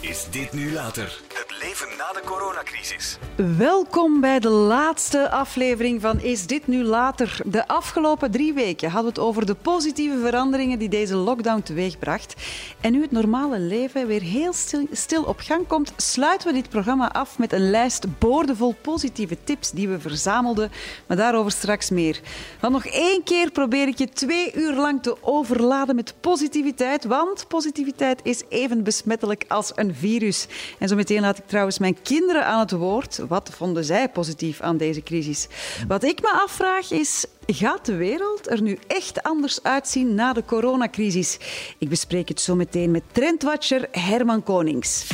Is dit nu later? Na de coronacrisis. Welkom bij de laatste aflevering van Is dit nu later? De afgelopen drie weken hadden we het over de positieve veranderingen die deze lockdown teweegbracht. En nu het normale leven weer heel stil, stil op gang komt, sluiten we dit programma af met een lijst boordevol positieve tips die we verzamelden. Maar daarover straks meer. Want nog één keer probeer ik je twee uur lang te overladen met positiviteit. Want positiviteit is even besmettelijk als een virus. En zo meteen laat ik trouwens mijn kinderen aan het woord. Wat vonden zij positief aan deze crisis? Wat ik me afvraag is, gaat de wereld er nu echt anders uitzien na de coronacrisis? Ik bespreek het zo meteen met trendwatcher Herman Konings.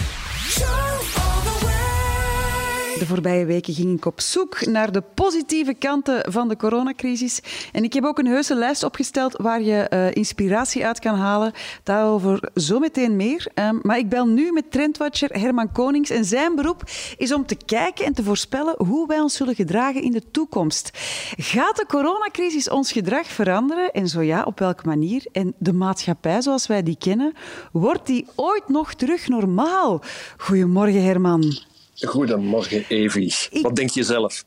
De voorbije weken ging ik op zoek naar de positieve kanten van de coronacrisis. En ik heb ook een heuse lijst opgesteld waar je uh, inspiratie uit kan halen. Daarover zometeen meer. Um, maar ik bel nu met trendwatcher Herman Konings. En zijn beroep is om te kijken en te voorspellen hoe wij ons zullen gedragen in de toekomst. Gaat de coronacrisis ons gedrag veranderen? En zo ja, op welke manier? En de maatschappij zoals wij die kennen, wordt die ooit nog terug normaal? Goedemorgen, Herman. Goedemorgen, Evie. Wat denk je zelf?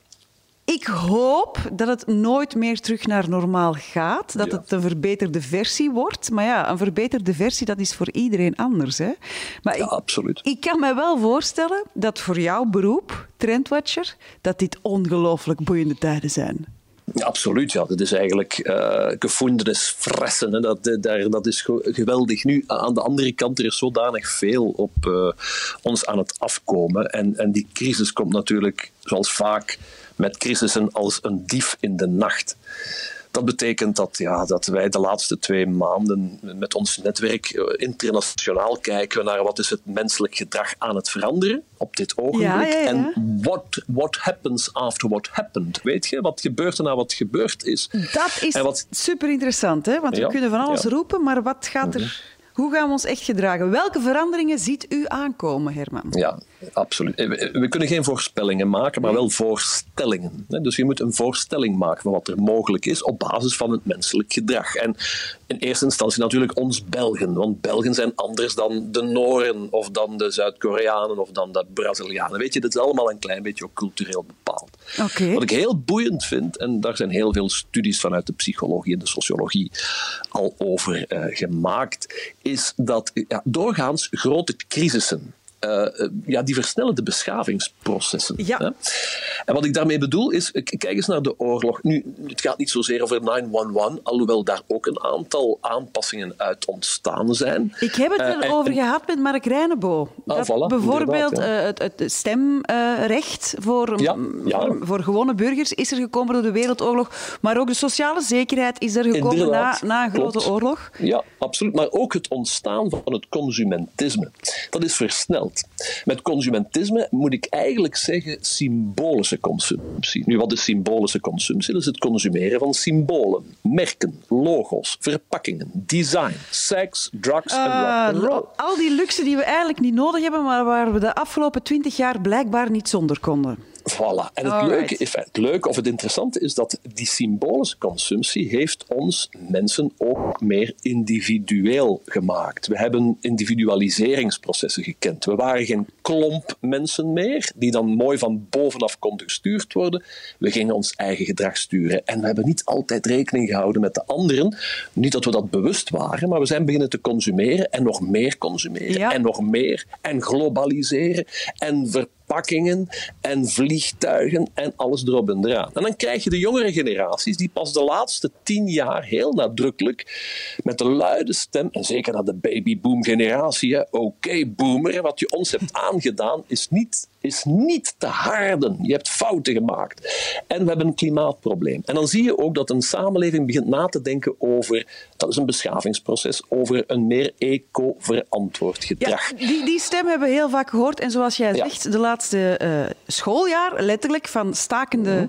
Ik hoop dat het nooit meer terug naar normaal gaat. Dat het een verbeterde versie wordt. Maar ja, een verbeterde versie, dat is voor iedereen anders. Hè? Maar ja, ik, absoluut. Ik kan me wel voorstellen dat voor jouw beroep, trendwatcher, dat dit ongelooflijk boeiende tijden zijn. Absoluut, ja. Dat is eigenlijk uh, gevoelens fressen. Dat, daar, dat is geweldig. Nu, aan de andere kant, er is zodanig veel op uh, ons aan het afkomen. En, en die crisis komt natuurlijk, zoals vaak met crisissen, als een dief in de nacht. Dat betekent dat, ja, dat wij de laatste twee maanden met ons netwerk internationaal kijken naar wat is het menselijk gedrag aan het veranderen op dit ogenblik. Ja, ja, ja. En what, what happens after what happened. Weet je, wat gebeurt er na wat gebeurd is. Dat is wat... super interessant, hè? want we kunnen van alles roepen, maar wat gaat er... Hoe gaan we ons echt gedragen? Welke veranderingen ziet u aankomen, Herman? Ja, absoluut. We kunnen geen voorspellingen maken, maar wel voorstellingen. Dus je moet een voorstelling maken van wat er mogelijk is op basis van het menselijk gedrag. En in eerste instantie natuurlijk ons Belgen, want Belgen zijn anders dan de Noren of dan de Zuid-Koreanen of dan de Brazilianen. Weet je, dat is allemaal een klein beetje ook cultureel bepaald. Wat ik heel boeiend vind, en daar zijn heel veel studies vanuit de psychologie en de sociologie al over uh, gemaakt, is dat ja, doorgaans grote crisissen uh, ja, die versnellen de beschavingsprocessen. Ja. Hè? En wat ik daarmee bedoel is, kijk eens naar de oorlog. Nu, het gaat niet zozeer over 911, alhoewel daar ook een aantal aanpassingen uit ontstaan zijn. Ik heb het er uh, over en, gehad met Mark Reinebo. Ah, voilà, bijvoorbeeld ja. het, het, stemrecht voor, ja, ja. voor, voor, gewone burgers is er gekomen door de Wereldoorlog, maar ook de sociale zekerheid is er gekomen na, na een grote klopt. oorlog. Ja, absoluut. Maar ook het ontstaan van het consumentisme. Dat is versneld. Met consumentisme moet ik eigenlijk zeggen symbolische consumptie. Nu, wat is symbolische consumptie? Dat is het consumeren van symbolen, merken, logo's, verpakkingen, design, seks, drugs en Uh, rock roll. al die luxe die we eigenlijk niet nodig hebben, maar waar we de afgelopen twintig jaar blijkbaar niet zonder konden. Voilà. En het Alright. leuke, enfin, het leuke of het interessante is dat die symbolische consumptie heeft ons mensen ook meer individueel gemaakt. We hebben individualiseringsprocessen gekend. We waren geen klomp mensen meer die dan mooi van bovenaf konden gestuurd worden. We gingen ons eigen gedrag sturen. En we hebben niet altijd rekening gehouden met de anderen. Niet dat we dat bewust waren, maar we zijn beginnen te consumeren en nog meer consumeren Ja. en nog meer en globaliseren en verpakkingen en vliegtuigen en alles erop en eraan. En dan krijg je de jongere generaties die pas de laatste tien jaar heel nadrukkelijk met de luide stem, en zeker naar de babyboom generatie, oké boomer, wat je ons hebt aangedaan is niet, is niet te harden. Je hebt fouten gemaakt. En we hebben een klimaatprobleem. En dan zie je ook dat een samenleving begint na te denken over, dat is een beschavingsproces, over een meer eco-verantwoord gedrag. Ja, die, die stem hebben we heel vaak gehoord. En zoals jij Ja. zegt, de laatste eh, schooljaar, letterlijk, van stakende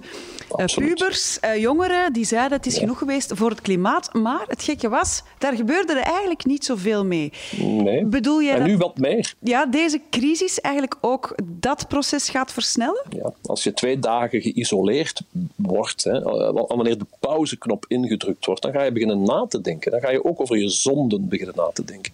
Mhm. eh, pubers, eh, jongeren, die zeiden het is genoeg geweest voor het klimaat. Maar het gekke was, daar gebeurde er eigenlijk niet zoveel mee. Nee. Bedoel jij en dat- nu wat meer. Ja, deze crisis eigenlijk ook dat proces gaat versnellen? Ja, als je twee dagen geïsoleerd wordt, hè, eh, wanneer de pauzeknop ingedrukt wordt, dan ga je beginnen na te denken. Dan ga je ook over je zonden beginnen na te denken.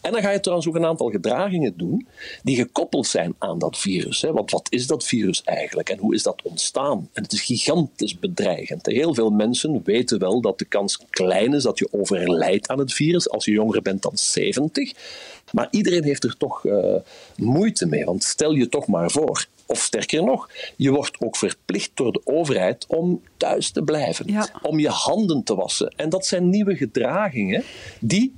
En dan ga je trouwens ook een aantal gedragingen doen die gekoppeld zijn aan dat virus. Hè. Want wat is dat virus eigenlijk en hoe is dat ontstaan? En het is gigantisch bedreigend. Heel veel mensen weten wel dat de kans klein is dat je overlijdt aan het virus als je jonger bent dan 70. Maar iedereen heeft er toch eh, moeite mee. Want stel je toch maar voor, of sterker nog, je wordt ook verplicht door de overheid om thuis te blijven. Ja. Om je handen te wassen. En dat zijn nieuwe gedragingen die.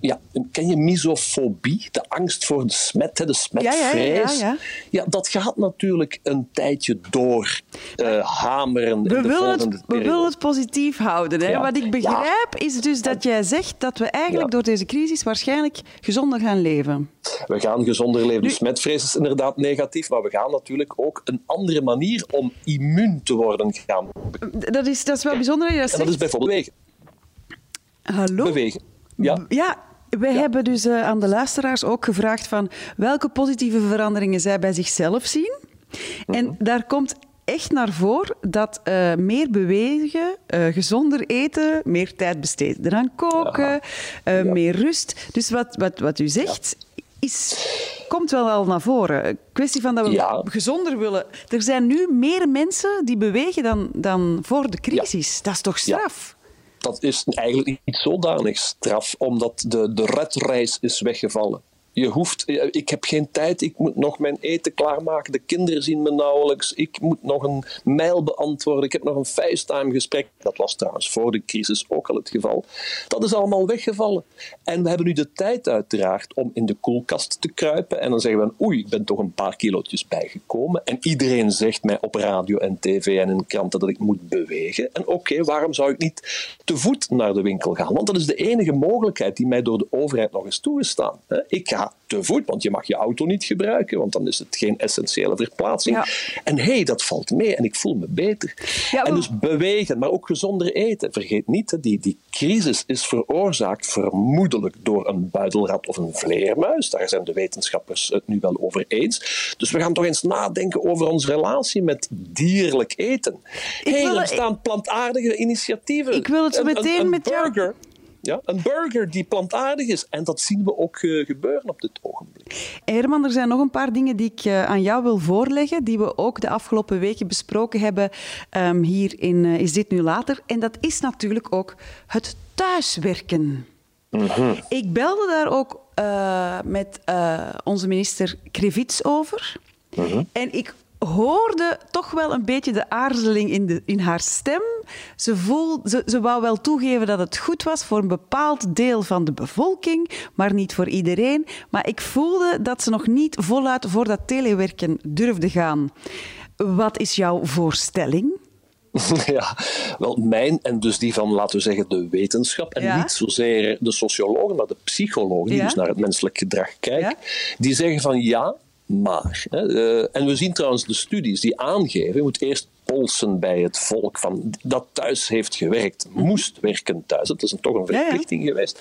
Ja, ken je misofobie? De angst voor de smet, de smetvrees. ja, ja. Ja, dat gaat natuurlijk een tijdje door eh, hameren. We in de willen, het, we willen het positief houden. Hè? Ja. Wat ik begrijp is dus dat jij zegt dat we eigenlijk Ja. door deze crisis waarschijnlijk gezonder gaan leven. We gaan gezonder leven. Dus smetvrees is inderdaad negatief, maar we gaan natuurlijk ook een andere manier om immuun te worden gaan. Dat is, dat is wel bijzonder dat je dat En dat is bijvoorbeeld bewegen. Hallo? Bewegen. Ja. Ja, wij hebben dus eh, aan de luisteraars ook gevraagd van welke positieve veranderingen zij bij zichzelf zien. Mhm. En daar komt echt naar voren dat eh, meer bewegen, eh, gezonder eten, meer tijd besteden aan koken, meer rust. Dus wat, wat, wat u zegt, is, komt wel al naar voren. Een kwestie van dat we gezonder willen. Er zijn nu meer mensen die bewegen dan, dan voor de crisis. Dat is toch Ja. straf? Dat is eigenlijk niet zodanig straf, omdat de, de redreis is weggevallen. Je hoeft, ik heb geen tijd, ik moet nog mijn eten klaarmaken. De kinderen zien me nauwelijks. Ik moet nog een mail beantwoorden. Ik heb nog een FaceTime-gesprek. Dat was trouwens voor de crisis ook al het geval. Dat is allemaal weggevallen. En we hebben nu de tijd uiteraard om in de koelkast te kruipen. En dan zeggen we, oei, ik ben toch een paar kilootjes bijgekomen. En iedereen zegt mij op radio en tv en in kranten dat ik moet bewegen. En oké, waarom zou ik niet te voet naar de winkel gaan? Want dat is de enige mogelijkheid die mij door de overheid nog is toegestaan. Ik ga te voet, want je mag je auto niet gebruiken, want dan is het geen essentiële verplaatsing. Ja. En hé, hey, dat valt mee en ik voel me beter. Ja, en dus bewegen, maar ook gezonder eten. Vergeet niet, hè, die, die crisis is veroorzaakt vermoedelijk door een buidelrat of een vleermuis. Daar zijn de wetenschappers het nu wel over eens. Dus we gaan toch eens nadenken over onze relatie met dierlijk eten. Hé, wil- er staan plantaardige initiatieven. Ik wil het zo Een- een- meteen een met jou-. Ja, een burger die plantaardig is. En dat zien we ook eh, gebeuren op dit ogenblik. Herman, er zijn nog een paar dingen die ik eh, aan jou wil voorleggen, die we ook de afgelopen weken besproken hebben ehm, hier in eh, Is Dit Nu Later? En dat is natuurlijk ook het thuiswerken. Ik belde daar ook eh, met eh, onze minister Krevits over. En ik hoorde toch wel een beetje de aarzeling in, de, in haar stem. Ze, ze, ze wou wel toegeven dat het goed was voor een bepaald deel van de bevolking, maar niet voor iedereen. Maar ik voelde dat ze nog niet voluit voor dat telewerken durfde gaan. Wat is jouw voorstelling? Ja, wel mijn en dus die van, laten we zeggen, de wetenschap. En Ja. niet zozeer de sociologen, maar de psychologen, die Ja. dus naar het menselijk gedrag kijken. Ja. Die zeggen van ja, maar. Hè, eh, en we zien trouwens de studies die aangeven, je moet eerst polsen bij het volk van, dat thuis heeft gewerkt, moest werken thuis. Dat is een, toch een. Ja, ja. verplichting geweest.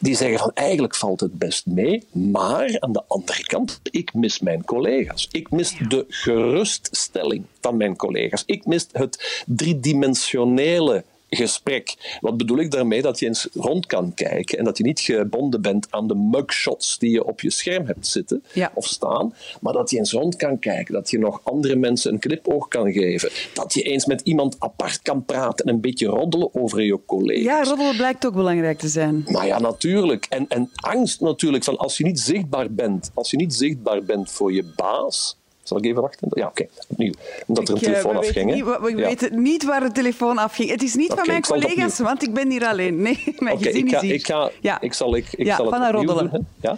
Die zeggen van eigenlijk valt het best mee, maar aan de andere kant, ik mis mijn collega's. Ik mis de geruststelling van mijn collega's. Ik mis het driedimensionele gesprek. Wat bedoel ik daarmee? Dat je eens rond kan kijken en dat je niet gebonden bent aan de mugshots die je op je scherm hebt zitten Ja. of staan, maar dat je eens rond kan kijken, dat je nog andere mensen een knipoog kan geven, dat je eens met iemand apart kan praten en een beetje roddelen over je collega's. Ja, roddelen blijkt ook belangrijk te zijn. Maar ja, natuurlijk. En, en angst natuurlijk. Van als je niet zichtbaar bent, als je niet zichtbaar bent voor je baas. Zal ik even wachten? Ja, oké. Opnieuw. Omdat er een Ik, eh, telefoon we weten afging. niet we Ja. weten niet waar de telefoon afging. Het is niet van mijn het collega's, want ik ben hier alleen. Nee, mijn gezin ik, ga, is hier. ik, ga, Ja. ik zal, ik, ik Ja, zal het van opnieuw roddelen. doen, hè. Ja?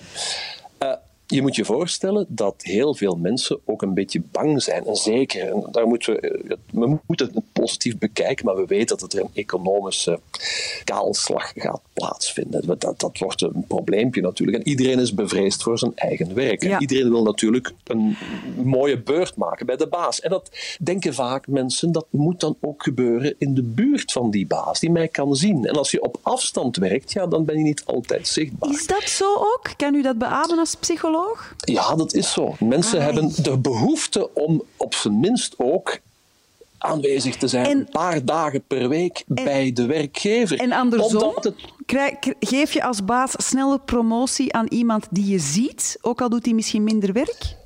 Eh, je moet je voorstellen dat heel veel mensen ook een beetje bang zijn. En zeker, en daar moeten we, eh, we moeten het positief bekijken, maar we weten dat er een economische kaalslag gaat plaatsvinden. Dat, dat wordt een probleempje natuurlijk. En iedereen is bevreesd voor zijn eigen werk. En iedereen wil natuurlijk een mooie beurt maken bij de baas. En dat denken vaak mensen, dat moet dan ook gebeuren in de buurt van die baas, die mij kan zien. En als je op afstand werkt, ja, dan ben je niet altijd zichtbaar. Is dat zo ook? Kan u dat beamen als psycholoog? Ja, dat is zo. Mensen hebben de behoefte om op zijn minst ook aanwezig te zijn, een paar dagen per week bij de werkgever. En andersom, geef je als baas snelle promotie aan iemand die je ziet, ook al doet hij misschien minder werk?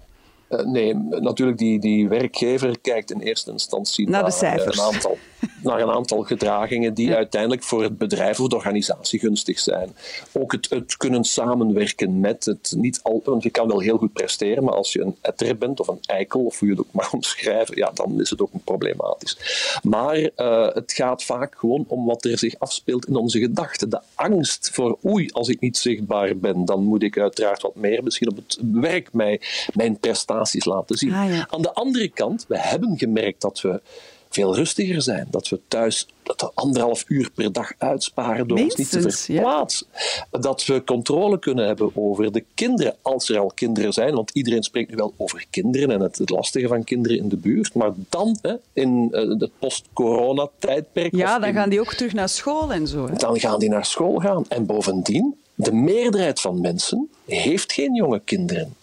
Uh, nee, natuurlijk, die, die werkgever kijkt in eerste instantie naar, naar een aantal naar een aantal gedragingen die uiteindelijk voor het bedrijf of de organisatie gunstig zijn. Ook het, het, kunnen samenwerken met het niet al, want je kan wel heel goed presteren, maar als je een etter bent of een eikel, of hoe je het ook maar omschrijven, ja, dan is het ook problematisch. Maar uh, het gaat vaak gewoon om wat er zich afspeelt in onze gedachten. De angst voor oei, als ik niet zichtbaar ben, dan moet ik uiteraard wat meer misschien op het werk mij, mijn prestaties laten zien. Ah, ja. Aan de andere kant, we hebben gemerkt dat we veel rustiger zijn. Dat we thuis dat we anderhalf uur per dag uitsparen door ons niet te verplaatsen. Dat we controle kunnen hebben over de kinderen, als er al kinderen zijn. Want iedereen spreekt nu wel over kinderen en het, lastige van kinderen in de buurt. Maar dan, hè, in uh, het post-corona-tijdperk... Ja, dan gaan die ook terug naar school en zo. Hè? Dan gaan die naar school gaan. En bovendien, de meerderheid van mensen heeft geen jonge kinderen.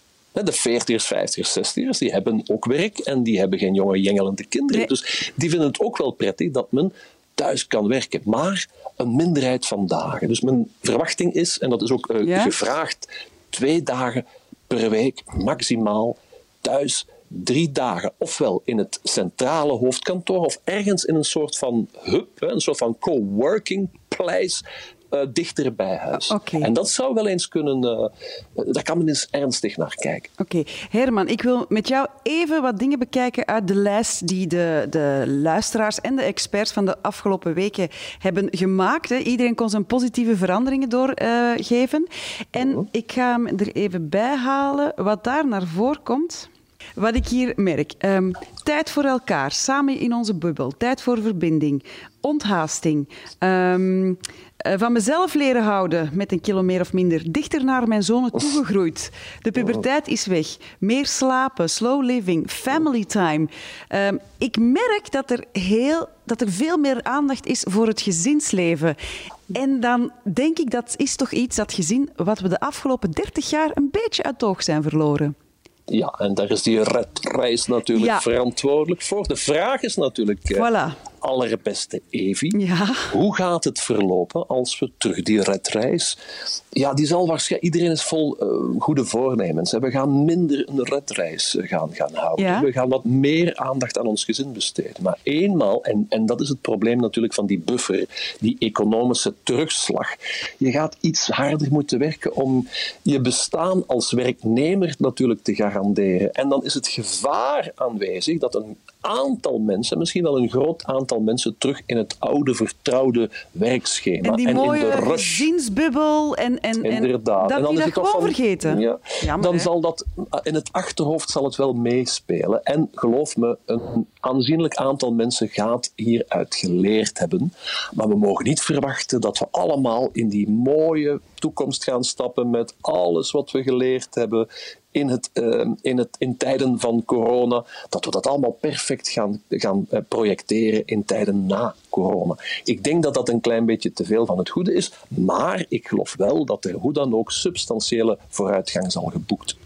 De 40ers, 50ers, 60ers, die hebben ook werk en die hebben geen jonge jengelende kinderen. Dus die vinden het ook wel prettig dat men thuis kan werken. Maar een minderheid van dagen. Dus mijn verwachting is, en dat is ook uh, gevraagd, twee dagen per week maximaal thuis drie dagen, ofwel in het centrale hoofdkantoor of ergens in een soort van hub, een soort van coworking place, uh, dichter bij huis. En dat zou wel eens kunnen, uh, daar kan men eens ernstig naar kijken. Oké, Herman, ik wil met jou even wat dingen bekijken uit de lijst die de, de luisteraars en de experts van de afgelopen weken hebben gemaakt. Hè. Iedereen kon zijn positieve veranderingen doorgeven. en mhm. ik ga hem er even bij halen wat daar naar voren komt. Wat ik hier merk. Um, tijd voor elkaar, samen in onze bubbel. Tijd voor verbinding. Onthaasting. Um, uh, van mezelf leren houden met een kilo meer of minder. Dichter naar mijn zone toegegroeid. De puberteit is weg. Meer slapen, slow living, family time. Um, ik merk dat er, heel, dat er veel meer aandacht is voor het gezinsleven. En dan denk ik dat is toch iets, dat gezin, wat we de afgelopen 30 jaar een beetje uit oog zijn verloren. Ja, en daar is die redreis natuurlijk verantwoordelijk voor. De vraag is natuurlijk, eh, voilà allerbeste Evi. Ja. Hoe gaat het verlopen als we terug die redreis... Ja, die zal waarschijnlijk... Iedereen is vol uh, goede voornemens. We gaan minder een redreis eh, gaan, gaan houden. Ja. We gaan wat meer aandacht aan ons gezin besteden. Maar eenmaal, en, en dat is het probleem natuurlijk van die buffer, die economische terugslag. Je gaat iets harder moeten werken om je bestaan als werknemer natuurlijk te garanderen. En dan is het gevaar aanwezig dat een aantal mensen, misschien wel een groot aantal mensen, terug in het oude vertrouwde werkschema. En die en mooie in de rush. en, en, Inderdaad. dat en dan die dat gewoon van, vergeten. Ja, dan zal dat, in het achterhoofd zal het wel meespelen. En geloof me, een aanzienlijk aantal mensen gaat hieruit geleerd hebben. Maar we mogen niet verwachten dat we allemaal in die mooie toekomst gaan stappen met alles wat we geleerd hebben in, het, uh, in, het, in tijden van corona, dat we dat allemaal perfect gaan, gaan uh, projecteren in tijden na corona. Ik denk dat dat een klein beetje te veel van het goede is, maar ik geloof wel dat er hoe dan ook substantiële vooruitgang zal geboekt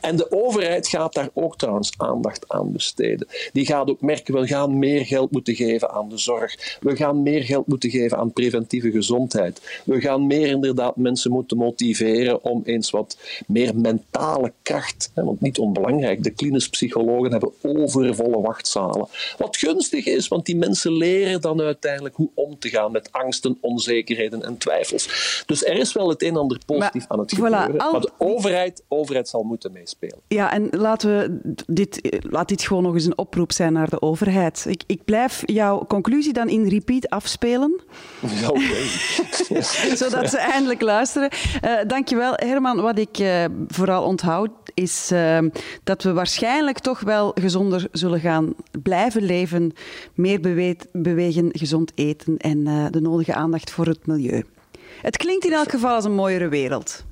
en de overheid gaat daar ook trouwens aandacht aan besteden. Die gaat ook merken, we gaan meer geld moeten geven aan de zorg. We gaan meer geld moeten geven aan preventieve gezondheid. We gaan meer inderdaad mensen moeten motiveren om eens wat meer mentale kracht, want niet onbelangrijk, de klinisch psychologen hebben overvolle wachtzalen. Wat gunstig is, want die mensen leren dan uiteindelijk hoe om te gaan met angsten, onzekerheden en twijfels. Dus er is wel het een en ander positief aan het gebeuren. maar de overheid, overheid overheid zal moeten meespelen. Ja, en laten we dit, laat dit gewoon nog eens een oproep zijn naar de overheid. Ik, ik blijf jouw conclusie dan in repeat afspelen. Ja, okay. Zodat ze eindelijk luisteren. Uh, dankjewel, Herman. Wat ik uh, vooral onthoud is uh, dat we waarschijnlijk toch wel gezonder zullen gaan blijven leven, meer bewegen, gezond eten en de nodige aandacht voor het milieu. Het klinkt in elk geval als een mooiere wereld.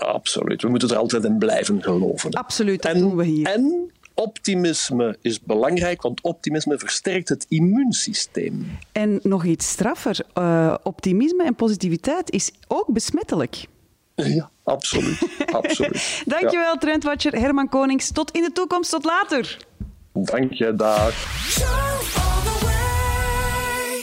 Absoluut. We moeten er altijd in blijven geloven. Absoluut, dat en, doen we hier. En optimisme is belangrijk, want optimisme versterkt het immuunsysteem. En nog iets straffer. Uh, optimisme en positiviteit is ook besmettelijk. Ja, absoluut. absoluut. Dankjewel, ja. Trendwatcher Herman Konings. Tot in de toekomst, tot later. Dank je, dag.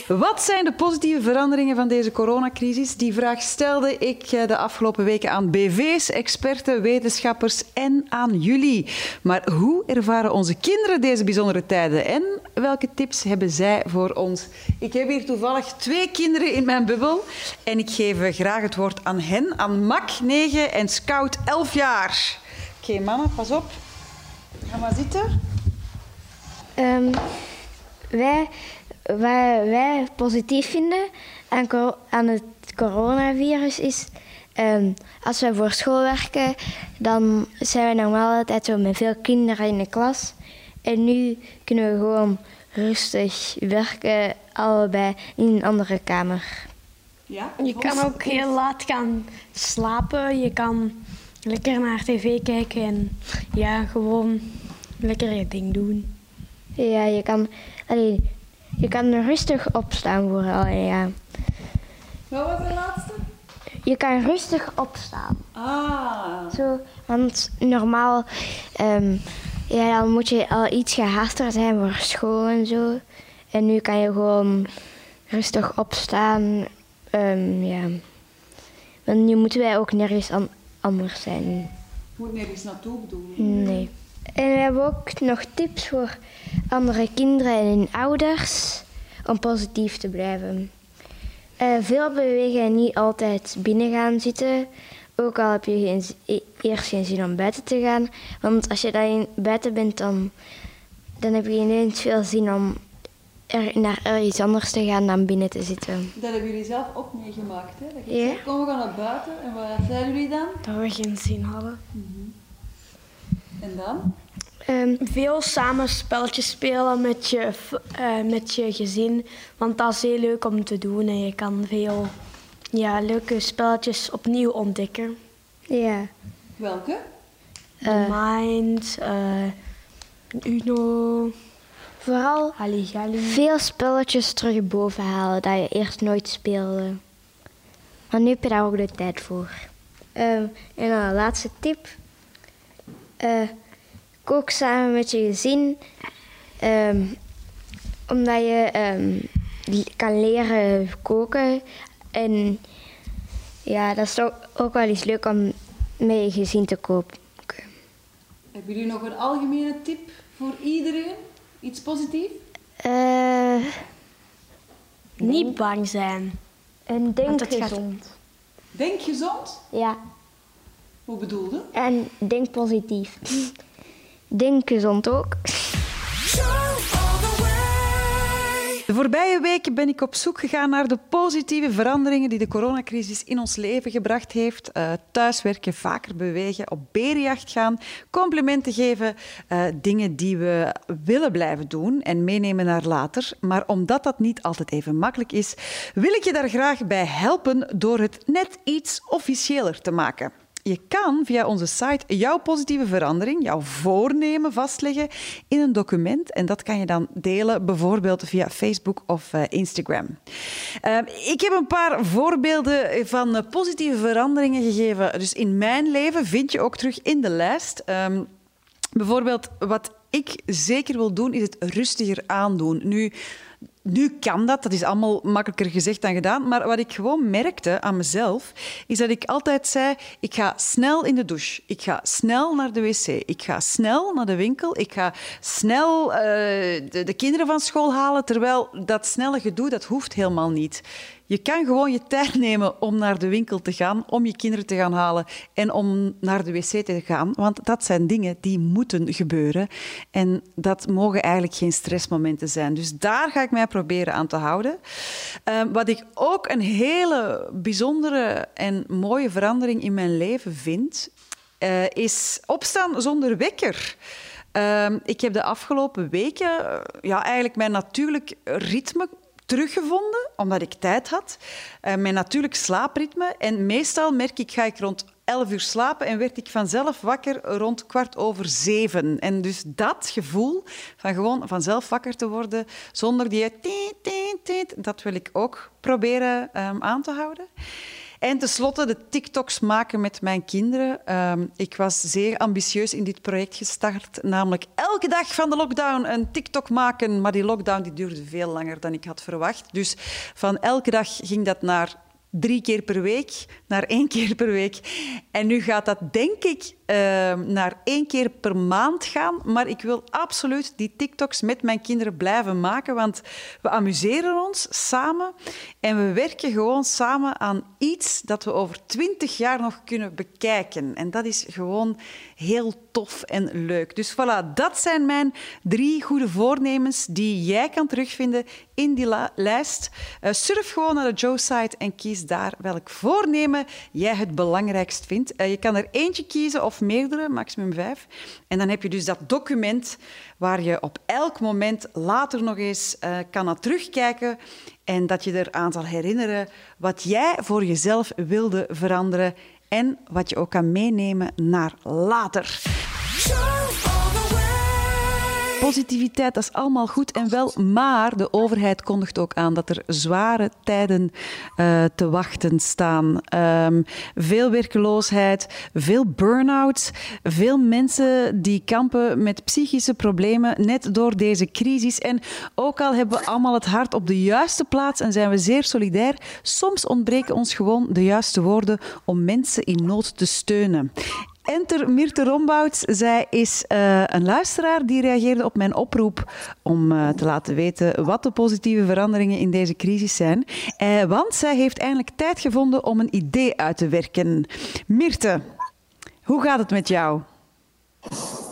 Wat zijn de positieve veranderingen van deze coronacrisis? Die vraag stelde ik eh, de afgelopen weken aan BV's, experten, wetenschappers en aan jullie. Maar hoe ervaren onze kinderen deze bijzondere tijden en welke tips hebben zij voor ons? Ik heb hier toevallig twee kinderen in mijn bubbel en ik geef graag het woord aan hen, aan Mak, 9 en Scout, 11 jaar. Oké, mama, pas op. Ga maar zitten. Um, wij wat wij positief vinden aan, aan het coronavirus is. Um, als wij voor school werken, dan zijn we normaal altijd zo met veel kinderen in de klas. En nu kunnen we gewoon rustig werken, allebei in een andere kamer. Ja, je kan ook heel laat gaan slapen. Je kan lekker naar tv kijken en ja, gewoon lekker je ding doen. Ja, je kan. Alleen, je kan er rustig opstaan voor al ja. Wat was de laatste? Je kan rustig opstaan. Ah. Zo, want normaal um, ja, dan moet je al iets gehaaster zijn voor school en zo. En nu kan je gewoon rustig opstaan. Um, ja. Want nu moeten wij ook nergens an anders zijn. Moet nergens naartoe bedoelen? Nee. En we hebben ook nog tips voor andere kinderen en ouders om positief te blijven. Uh, veel bewegen en niet altijd binnen gaan zitten. Ook al heb je geen, e-, eerst geen zin om buiten te gaan. Want als je dan buiten bent, dan, dan heb je ineens veel zin om er, naar iets anders te gaan dan binnen te zitten. Dat hebben jullie zelf ook meegemaakt, hè? Dat je ja. zegt, kom, we gaan naar buiten. En wat zeiden jullie dan? Dat we geen zin hadden. Mm -hmm. En dan? Um, veel samen spelletjes spelen met je, uh, met je gezin. Want dat is heel leuk om te doen. En je kan veel ja, leuke spelletjes opnieuw ontdekken. Ja. Welke? Uh, Mind, uh, Uno. Vooral Halligalli. veel spelletjes terug boven halen dat je eerst nooit speelde. Maar nu heb je daar ook de tijd voor. Um, en dan de laatste tip. Uh, kook samen met je gezin. Um, omdat je um, kan leren koken. En ja, dat is ook, ook wel eens leuk om met je gezin te koken. Hebben jullie nog een algemene tip voor iedereen? Iets positiefs? Uh, niet bang zijn. En denk gezond. Denk gezond? Ja. Hoe bedoelde? En denk positief. Denk gezond ook. De voorbije weken ben ik op zoek gegaan naar de positieve veranderingen die de coronacrisis in ons leven gebracht heeft. Uh, thuiswerken, vaker bewegen, op berenjacht gaan, complimenten geven, uh, dingen die we willen blijven doen en meenemen naar later. Maar omdat dat niet altijd even makkelijk is, wil ik je daar graag bij helpen door het net iets officiëler te maken. Je kan via onze site jouw positieve verandering, jouw voornemen vastleggen in een document. En dat kan je dan delen, bijvoorbeeld via Facebook of uh, Instagram. Uh, ik heb een paar voorbeelden van uh, positieve veranderingen gegeven. Dus in mijn leven vind je ook terug in de lijst. Um, bijvoorbeeld, wat ik zeker wil doen, is het rustiger aandoen. Nu, nu kan dat, dat is allemaal makkelijker gezegd dan gedaan. Maar wat ik gewoon merkte aan mezelf, is dat ik altijd zei: ik ga snel in de douche, ik ga snel naar de wc, ik ga snel naar de winkel, ik ga snel uh, de, de kinderen van school halen. Terwijl dat snelle gedoe, dat hoeft helemaal niet. Je kan gewoon je tijd nemen om naar de winkel te gaan, om je kinderen te gaan halen en om naar de wc te gaan. Want dat zijn dingen die moeten gebeuren. En dat mogen eigenlijk geen stressmomenten zijn. Dus daar ga ik mij proberen aan te houden. Ehm, wat ik ook een hele bijzondere en mooie verandering in mijn leven vind, uh, is opstaan zonder wekker. Ehm, ik heb de afgelopen weken uh, ja, eigenlijk mijn natuurlijk ritme teruggevonden, omdat ik tijd had. Uh, mijn natuurlijk slaapritme. En meestal merk ik, ga ik rond 11 uur slapen en werd ik vanzelf wakker rond kwart over zeven. En dus dat gevoel van gewoon vanzelf wakker te worden zonder die dat wil ik ook proberen um, aan te houden. En tenslotte de TikToks maken met mijn kinderen. Um, ik was zeer ambitieus in dit project gestart, namelijk elke dag van de lockdown een TikTok maken. Maar die lockdown die duurde veel langer dan ik had verwacht. Dus van elke dag ging dat naar drie keer per week naar één keer per week. En nu gaat dat, denk ik, uh, naar één keer per maand gaan. Maar ik wil absoluut die TikToks met mijn kinderen blijven maken, want we amuseren ons samen en we werken gewoon samen aan iets dat we over twintig jaar nog kunnen bekijken. En dat is gewoon heel tof en leuk. Dus voilà, dat zijn mijn drie goede voornemens die jij kan terugvinden in die lijst. Uh, surf gewoon naar de Joe-site en kies daar welk voornemen jij het belangrijkst vindt. Uh, je kan er eentje kiezen of meerdere, maximum vijf. En dan heb je dus dat document waar je op elk moment later nog eens uh, kan naar terugkijken en dat je eraan zal herinneren wat jij voor jezelf wilde veranderen en wat je ook kan meenemen naar later. Positiviteit, dat is allemaal goed en wel, maar de overheid kondigt ook aan dat er zware tijden uh, te wachten staan. Um, veel werkeloosheid, veel burn-out, veel mensen die kampen met psychische problemen net door deze crisis. En ook al hebben we allemaal het hart op de juiste plaats en zijn we zeer solidair, soms ontbreken ons gewoon de juiste woorden om mensen in nood te steunen. Enter Mirte Rombouts. Zij is uh, een luisteraar die reageerde op mijn oproep om uh, te laten weten wat de positieve veranderingen in deze crisis zijn. Uh, want zij heeft eindelijk tijd gevonden om een idee uit te werken. Mirte, hoe gaat het met jou?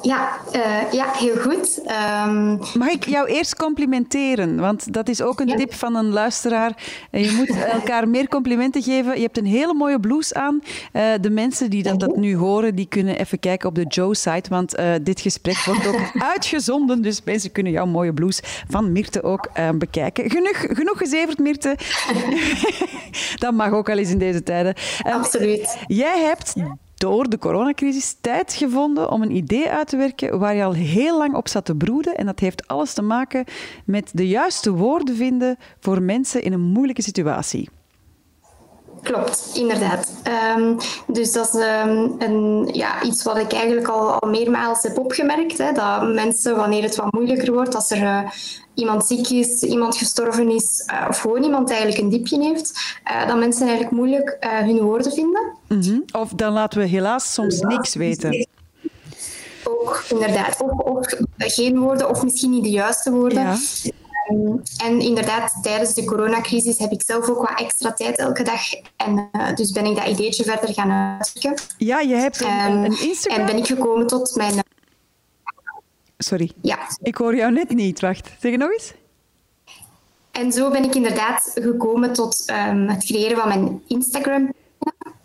Ja, uh, ja, heel goed. Um... Mag ik jou eerst complimenteren? Want dat is ook een ja. tip van een luisteraar. Je moet elkaar meer complimenten geven. Je hebt een hele mooie blouse aan. Uh, de mensen die dat, dat, nu horen, die kunnen even kijken op de Joe-site. Want uh, dit gesprek wordt ook uitgezonden. Dus mensen kunnen jouw mooie blouse van Mirte ook bekijken. Genoeg, genoeg gezeverd, Mirte. dat mag ook al eens in deze tijden. Absoluut. Jij hebt door de coronacrisis tijd gevonden om een idee uit te werken waar je al heel lang op zat te broeden. En dat heeft alles te maken met de juiste woorden vinden voor mensen in een moeilijke situatie. Klopt, inderdaad. Um, dus dat is um, een, ja, iets wat ik eigenlijk al, al meermaals heb opgemerkt. Hè, dat mensen, wanneer het wat moeilijker wordt, als er uh, iemand ziek is, iemand gestorven is, uh, of gewoon iemand eigenlijk een diepje heeft, uh, dat mensen eigenlijk moeilijk hun woorden vinden. Mm -hmm. Of dan laten we helaas soms ja. niks weten. Ook, inderdaad. Of, of, geen woorden, of misschien niet de juiste woorden. Ja. Um, en inderdaad, tijdens de coronacrisis heb ik zelf ook wat extra tijd elke dag. En uh, dus ben ik dat ideetje verder gaan uitzoeken. Ja, je hebt een, um, een Instagram. En ben ik gekomen tot mijn... Sorry. Ja. Ik hoor jou net niet. Wacht, zeg nog eens. En zo ben ik inderdaad gekomen tot um, het creëren van mijn Instagram.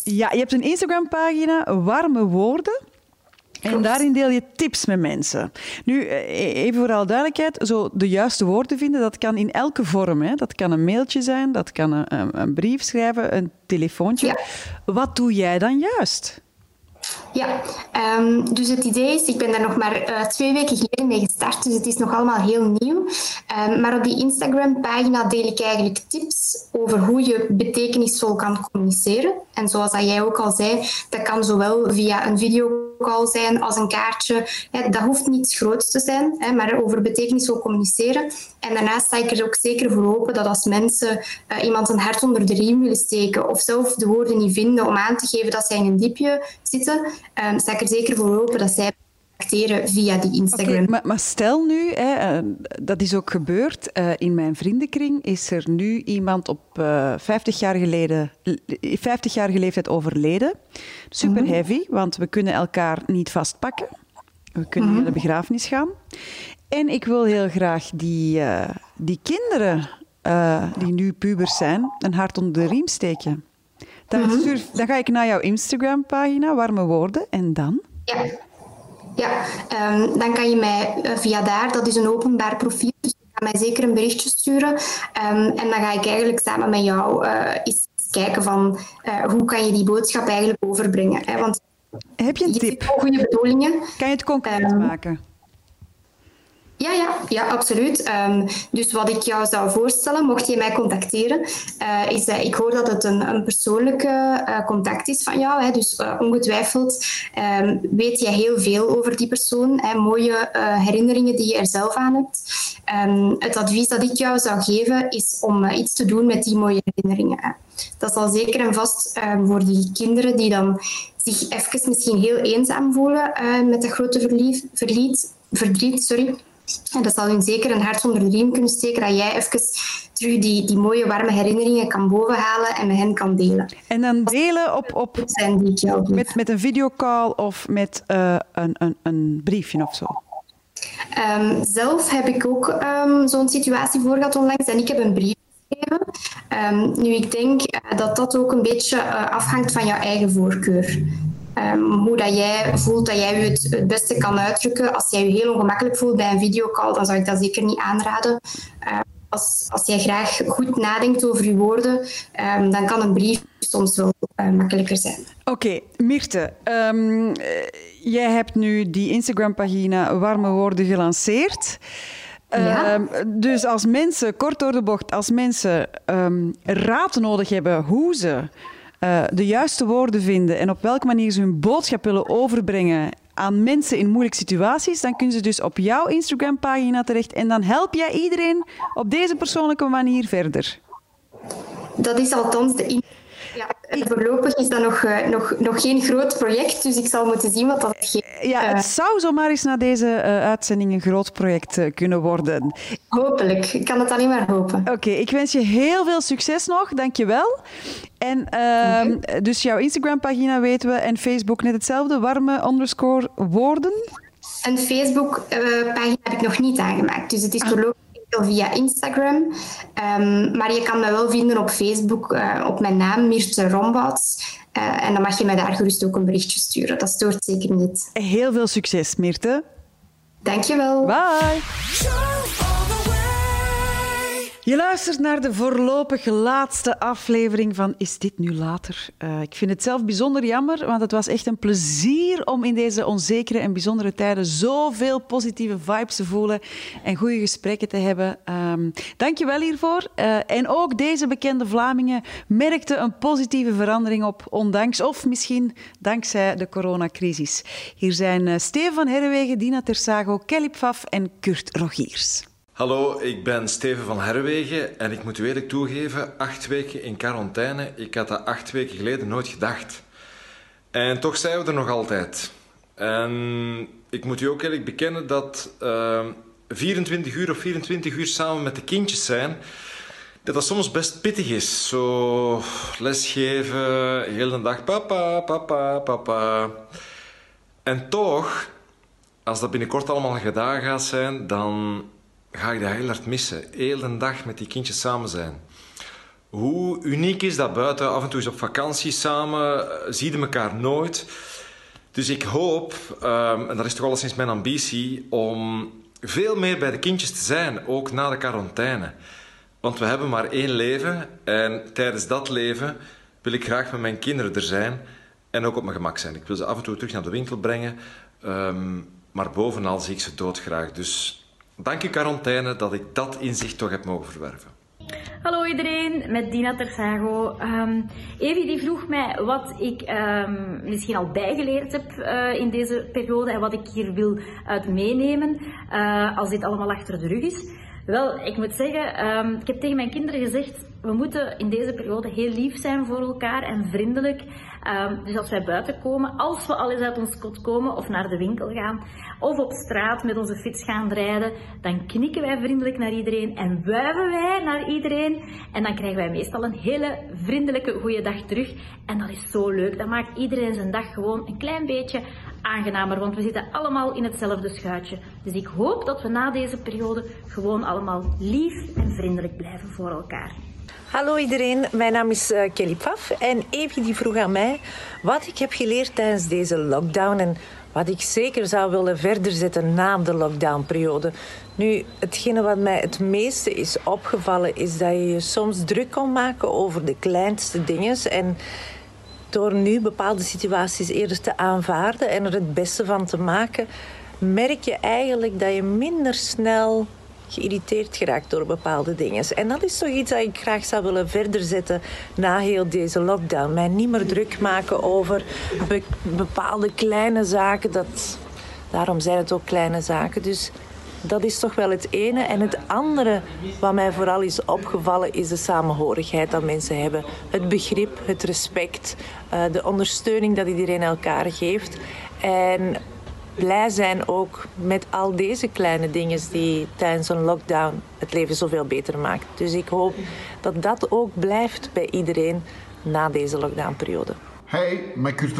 Ja, je hebt een Instagram-pagina, Warme Woorden. En daarin deel je tips met mensen. Nu, even voor alle duidelijkheid, zo de juiste woorden vinden, dat kan in elke vorm. Hè. Dat kan een mailtje zijn, dat kan een, een, een brief schrijven, een telefoontje. Ja. Wat doe jij dan juist? Ja, um, dus het idee is, ik ben daar nog maar uh, twee weken geleden mee gestart, dus het is nog allemaal heel nieuw. Um, maar op die Instagram-pagina deel ik eigenlijk tips over hoe je betekenisvol kan communiceren. En zoals dat jij ook al zei, dat kan zowel via een video videocall zijn, als een kaartje. dat hoeft niets groots te zijn, maar over betekenisvol communiceren. En daarnaast sta ik er ook zeker voor open dat als mensen uh, iemand een hart onder de riem willen steken of zelf de woorden niet vinden om aan te geven dat zij in een diepje zitten, um, sta ik er zeker voor open dat zij via die Instagram. maar, maar, stel nu, hè, eh, dat is ook gebeurd. Uh, in mijn vriendenkring is er nu iemand op uh, 50 jaar geleden, 50 jaar leeftijd overleden. Super mhm. heavy, want we kunnen elkaar niet vastpakken. We kunnen naar de begrafenis gaan. En ik wil heel graag die, uh, die kinderen, die nu pubers zijn, een hart onder de riem steken. Dan, mm -hmm. dan ga ik naar jouw Instagram-pagina, warme woorden, en dan? Ja. Ja, um, dan kan je mij uh, via daar, dat is een openbaar profiel, dus je kan mij zeker een berichtje sturen. Um, en dan ga ik eigenlijk samen met jou uh, eens kijken van uh, hoe kan je die boodschap eigenlijk overbrengen. Hè? Want Heb je een tip? goede bedoelingen. Kan je het concreet um, maken? Ja, ja, ja absoluut. Um, dus wat ik jou zou voorstellen, mocht je mij contacteren, uh, is dat ik hoor dat het een, een persoonlijke uh, contact is van jou. Hè, dus uh, ongetwijfeld um, weet jij heel veel over die persoon. Hè, mooie herinneringen die je er zelf aan hebt. Um, het advies dat ik jou zou geven is om iets te doen met die mooie herinneringen. Dat zal zeker en vast voor die kinderen die dan zich even misschien heel eenzaam voelen met dat grote verlief, verdriet, sorry, en dat zal hun zeker een hart onder de riem kunnen steken, dat jij even terug die, die mooie warme herinneringen kan bovenhalen en met hen kan delen. En dan delen op, op met, met een videocall of met uh, een, een, een briefje of zo? Um, zelf heb ik ook um, zo'n situatie voor gehad onlangs en ik heb een brief geschreven. Um, nu, ik denk uh, dat dat ook een beetje uh, afhangt van jouw eigen voorkeur. Um, hoe dat jij voelt dat jij je het, het, beste kan uitdrukken. Als jij je heel ongemakkelijk voelt bij een videocall, dan zou ik dat zeker niet aanraden. Uh, als, als jij graag goed nadenkt over je woorden, um, dan kan een brief soms wel uh, makkelijker zijn. Oké, okay, Mirte, um, jij hebt nu die Instagram-pagina Warme Woorden gelanceerd. Ja. Dus als mensen, kort door de bocht, als mensen raad nodig hebben hoe ze uh, de juiste woorden vinden en op welke manier ze hun boodschap willen overbrengen aan mensen in moeilijke situaties, dan kunnen ze dus op jouw Instagram-pagina terecht en dan help jij iedereen op deze persoonlijke manier verder. Dat is althans de ja, voorlopig is dat nog, uh, nog, nog geen groot project, dus ik zal moeten zien wat dat geeft. Ja, het uh, zou zomaar eens na deze uh, uitzending een groot project kunnen worden. Hopelijk, ik kan het alleen maar hopen. Oké, okay, ik wens je heel veel succes nog, dankjewel. En ehm, okay. dus jouw Instagram-pagina weten we en Facebook net hetzelfde, warme underscore woorden. Een Facebook-pagina heb ik nog niet aangemaakt, dus het is voorlopig via Instagram. Um, maar je kan me wel vinden op Facebook uh, op mijn naam, Mirte Rombouts. Uh, en dan mag je mij daar gerust ook een berichtje sturen. Dat stoort zeker niet. Heel veel succes, Mirte. Dankjewel. Bye. Je luistert naar de voorlopig laatste aflevering van Is dit nu later? Uh, ik vind het zelf bijzonder jammer, want het was echt een plezier om in deze onzekere en bijzondere tijden zoveel positieve vibes te voelen en goede gesprekken te hebben. Um, Dank je wel hiervoor. Uh, en ook deze bekende Vlamingen merkten een positieve verandering op, ondanks of misschien dankzij de coronacrisis. Hier zijn uh, Steven van Herwegen, Dina Tersago, Kelly Pfaff en Kurt Rogiers. Hallo, ik ben Steven van Herwegen en ik moet u eerlijk toegeven, acht weken in quarantaine, ik had dat acht weken geleden nooit gedacht. En toch zijn we er nog altijd. En ik moet u ook eerlijk bekennen dat uh, 24 uur of 24 uur samen met de kindjes zijn, dat dat soms best pittig is. Zo lesgeven, heel de dag papa, papa, papa. En toch, als dat binnenkort allemaal gedaan gaat zijn, dan ga ik dat heel hard missen. Heel de dag met die kindjes samen zijn. Hoe uniek is dat buiten? Af en toe is op vakantie samen, zie je elkaar nooit. Dus ik hoop, um, en dat is toch alleszins mijn ambitie, om veel meer bij de kindjes te zijn, ook na de quarantaine. Want we hebben maar één leven en tijdens dat leven wil ik graag met mijn kinderen er zijn en ook op mijn gemak zijn. Ik wil ze af en toe terug naar de winkel brengen, um, maar bovenal zie ik ze doodgraag. Dus Dank je quarantaine dat ik dat inzicht toch heb mogen verwerven. Hallo iedereen, met Dina Tersago. Um, Evi die vroeg mij wat ik um, misschien al bijgeleerd heb uh, in deze periode en wat ik hier wil uit meenemen uh, als dit allemaal achter de rug is. Wel, ik moet zeggen, um, ik heb tegen mijn kinderen gezegd, we moeten in deze periode heel lief zijn voor elkaar en vriendelijk. Um, dus als wij buiten komen, als we al eens uit ons kot komen of naar de winkel gaan, of op straat met onze fiets gaan rijden, dan knikken wij vriendelijk naar iedereen en wuiven wij naar iedereen. En dan krijgen wij meestal een hele vriendelijke goede dag terug. En dat is zo leuk. Dat maakt iedereen zijn dag gewoon een klein beetje aangenamer, want we zitten allemaal in hetzelfde schuitje. Dus ik hoop dat we na deze periode gewoon allemaal lief en vriendelijk blijven voor elkaar. Hallo iedereen, mijn naam is uh, Kelly Pfaff en Evie die vroeg aan mij wat ik heb geleerd tijdens deze lockdown en wat ik zeker zou willen verder zetten na de lockdownperiode. Nu, hetgene wat mij het meeste is opgevallen is dat je je soms druk kan maken over de kleinste dingen en door nu bepaalde situaties eerder te aanvaarden en er het beste van te maken, merk je eigenlijk dat je minder snel geïrriteerd geraakt door bepaalde dingen. En dat is toch iets dat ik graag zou willen verder zetten na heel deze lockdown. Mij niet meer druk maken over bepaalde kleine zaken. Dat, daarom zijn het ook kleine zaken. Dus dat is toch wel het ene. En het andere wat mij vooral is opgevallen is de samenhorigheid dat mensen hebben. Het begrip, het respect, eh, de ondersteuning dat iedereen elkaar geeft. En blij zijn ook met al deze kleine dingen die tijdens een lockdown het leven zoveel beter maken. Dus ik hoop dat dat ook blijft bij iedereen na deze lockdownperiode. Hey, mijn Kurt.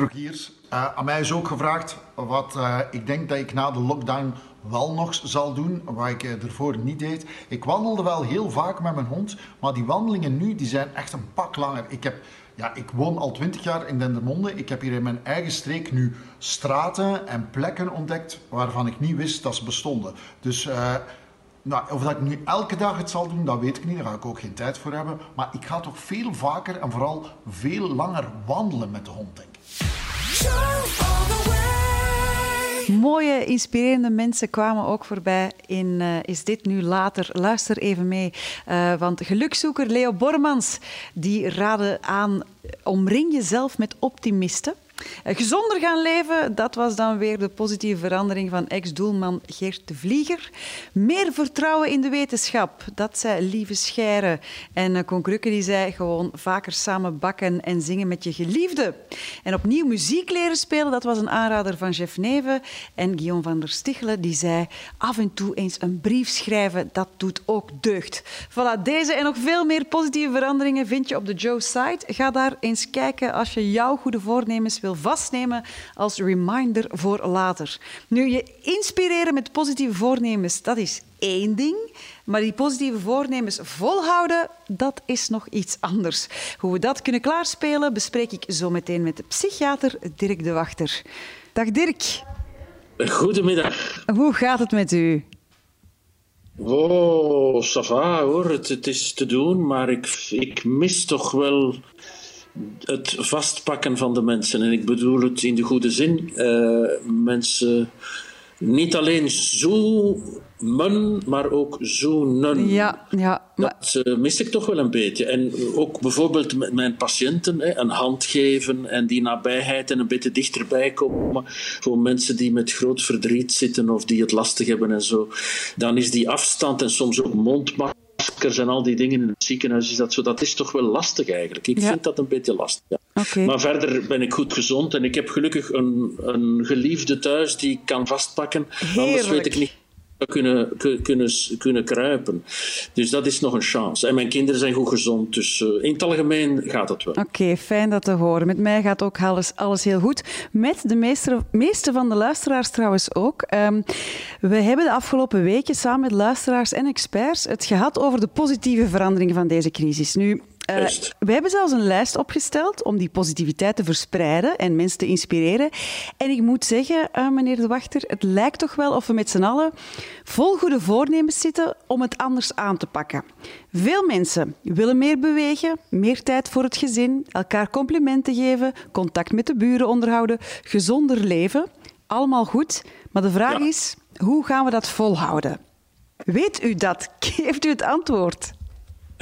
Uh, aan mij is ook gevraagd wat uh, ik denk dat ik na de lockdown wel nog zal doen, wat ik uh, ervoor niet deed. Ik wandelde wel heel vaak met mijn hond, maar die wandelingen nu die zijn echt een pak langer. Ik heb ja, ik woon al twintig jaar in Dendermonde. Ik heb hier in mijn eigen streek nu straten en plekken ontdekt waarvan ik niet wist dat ze bestonden. Dus uh, nou, of dat ik nu elke dag het zal doen, dat weet ik niet. Daar ga ik ook geen tijd voor hebben. Maar ik ga toch veel vaker en vooral veel langer wandelen met de hond, denk ik. Mooie, inspirerende mensen kwamen ook voorbij in uh, Is dit nu later? Luister even mee. Uh, want gelukzoeker Leo Bormans die raadde aan omring jezelf met optimisten. Eh, gezonder gaan leven, dat was dan weer de positieve verandering van ex-doelman Geert de Vlieger. Meer vertrouwen in de wetenschap, dat zei Lieve Scheire. En eh, die zei gewoon vaker samen bakken en zingen met je geliefde. En opnieuw muziek leren spelen, dat was een aanrader van Jeff Neven. En Guillaume van der Stichelen die zei af en toe eens een brief schrijven, dat doet ook deugd. Voilà, deze en nog veel meer positieve veranderingen vind je op de Joe site. Ga daar eens kijken als je jouw goede voornemens wil vastnemen als reminder voor later. Nu, je inspireren met positieve voornemens, dat is één ding. Maar die positieve voornemens volhouden, dat is nog iets anders. Hoe we dat kunnen klaarspelen, bespreek ik zo meteen met de psychiater Dirk de Wachter. Dag Dirk. Goedemiddag. Hoe gaat het met u? Oh, ça va hoor. Het, het, is te doen, maar ik, ik mis toch wel het vastpakken van de mensen. En ik bedoel het in de goede zin. Uh, mensen niet alleen zoomen, maar ook zoenen. Ja, ja. Dat uh, mis ik toch wel een beetje. En ook bijvoorbeeld met mijn patiënten hè, een hand geven en die nabijheid en een beetje dichterbij komen. Voor mensen die met groot verdriet zitten of die het lastig hebben en zo. Dan is die afstand en soms ook mondmasker maskers en al die dingen in het ziekenhuis is dat zo. Dat is toch wel lastig eigenlijk. Ik vind dat een beetje lastig. Ja. Okay. Maar verder ben ik goed gezond en ik heb gelukkig een, een geliefde thuis die ik kan vastpakken. Heerlijk. Anders weet ik niet kunnen, kunnen, kunnen kruipen. Dus dat is nog een chance. En mijn kinderen zijn goed gezond, dus uh, in het algemeen gaat het wel. Oké, fijn dat te horen. Met mij gaat ook alles, alles heel goed. Met de meeste, meeste van de luisteraars trouwens ook. Um, we hebben de afgelopen weken samen met luisteraars en experts het gehad over de positieve veranderingen van deze crisis. Nu, uh, we hebben zelfs een lijst opgesteld om die positiviteit te verspreiden en mensen te inspireren. En ik moet zeggen, uh, meneer De Wachter, het lijkt toch wel of we met z'n allen vol goede voornemens zitten om het anders aan te pakken. Veel mensen willen meer bewegen, meer tijd voor het gezin, elkaar complimenten geven, contact met de buren onderhouden, gezonder leven. Allemaal goed, maar de vraag ja. is, hoe gaan we dat volhouden? Weet u dat? Geeft u het antwoord?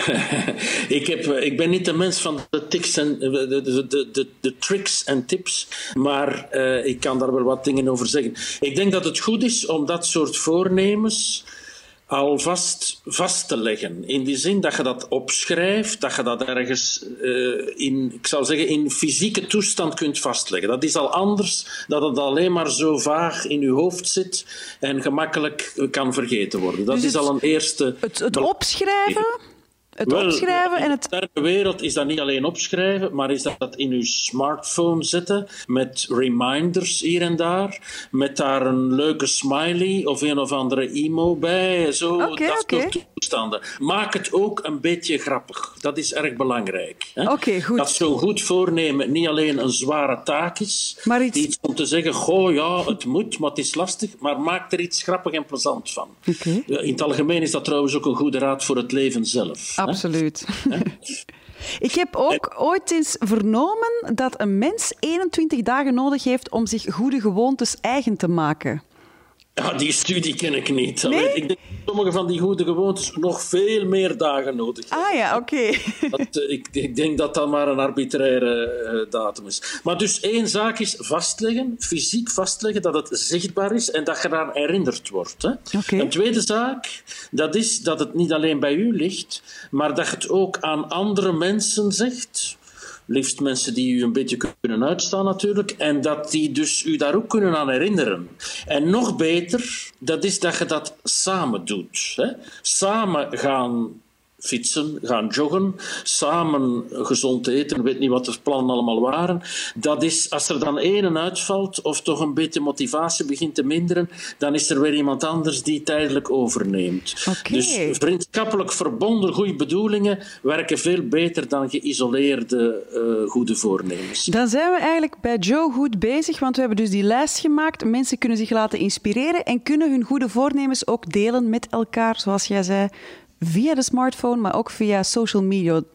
ik, heb, ik ben niet de mens van de, tics en, de, de, de, de, tricks en tips, maar uh, ik kan daar wel wat dingen over zeggen. Ik denk dat het goed is om dat soort voornemens alvast vast te leggen. In die zin dat je dat opschrijft, dat je dat ergens uh, in, ik zou zeggen, in fysieke toestand kunt vastleggen. Dat is al anders dan dat het alleen maar zo vaag in je hoofd zit en gemakkelijk kan vergeten worden. Dat dus is al een eerste. Het, het opschrijven het opschrijven en het... In de wereld is dat niet alleen opschrijven, maar is dat in uw smartphone zetten met reminders hier en daar, met daar een leuke smiley of een of andere emo bij, zo, okay, dat okay. Toestanden. Maak het ook een beetje grappig. Dat is erg belangrijk. Oké, goed. Dat zo'n goed voornemen niet alleen een zware taak is, maar iets... iets om te zeggen, goh, ja, het moet, maar het is lastig, maar maak er iets grappig en plezant van. Okay. In het algemeen is dat trouwens ook een goede raad voor het leven zelf. Absoluut. Ik heb ook ooit eens vernomen dat een mens 21 dagen nodig heeft om zich goede gewoontes eigen te maken. Ja, die studie ken ik niet. Nee? Ik denk dat sommige van die goede gewoontes nog veel meer dagen nodig hebben. Ah ja, oké. Okay. ik, ik, denk dat dat maar een arbitraire uh, datum is. Maar dus één zaak is vastleggen, fysiek vastleggen, dat het zichtbaar is en dat je eraan herinnerd wordt. Hè? Okay. Een tweede zaak, dat is dat het niet alleen bij u ligt, maar dat je het ook aan andere mensen zegt liefst mensen die u een beetje kunnen uitstaan natuurlijk, en dat die dus u daar ook kunnen aan herinneren. En nog beter, dat is dat je dat samen doet. Hè? Samen gaan fietsen, gaan joggen, samen gezond eten, weet niet wat de plannen allemaal waren. Dat is, als er dan één uitvalt of toch een beetje motivatie begint te minderen, dan is er weer iemand anders die tijdelijk overneemt. Okay. Dus vriendschappelijk verbonden goede bedoelingen werken veel beter dan geïsoleerde uh, goede voornemens. Dan zijn we eigenlijk bij Joe goed bezig, want we hebben dus die lijst gemaakt. Mensen kunnen zich laten inspireren en kunnen hun goede voornemens ook delen met elkaar, zoals jij zei via de smartphone, maar ook via social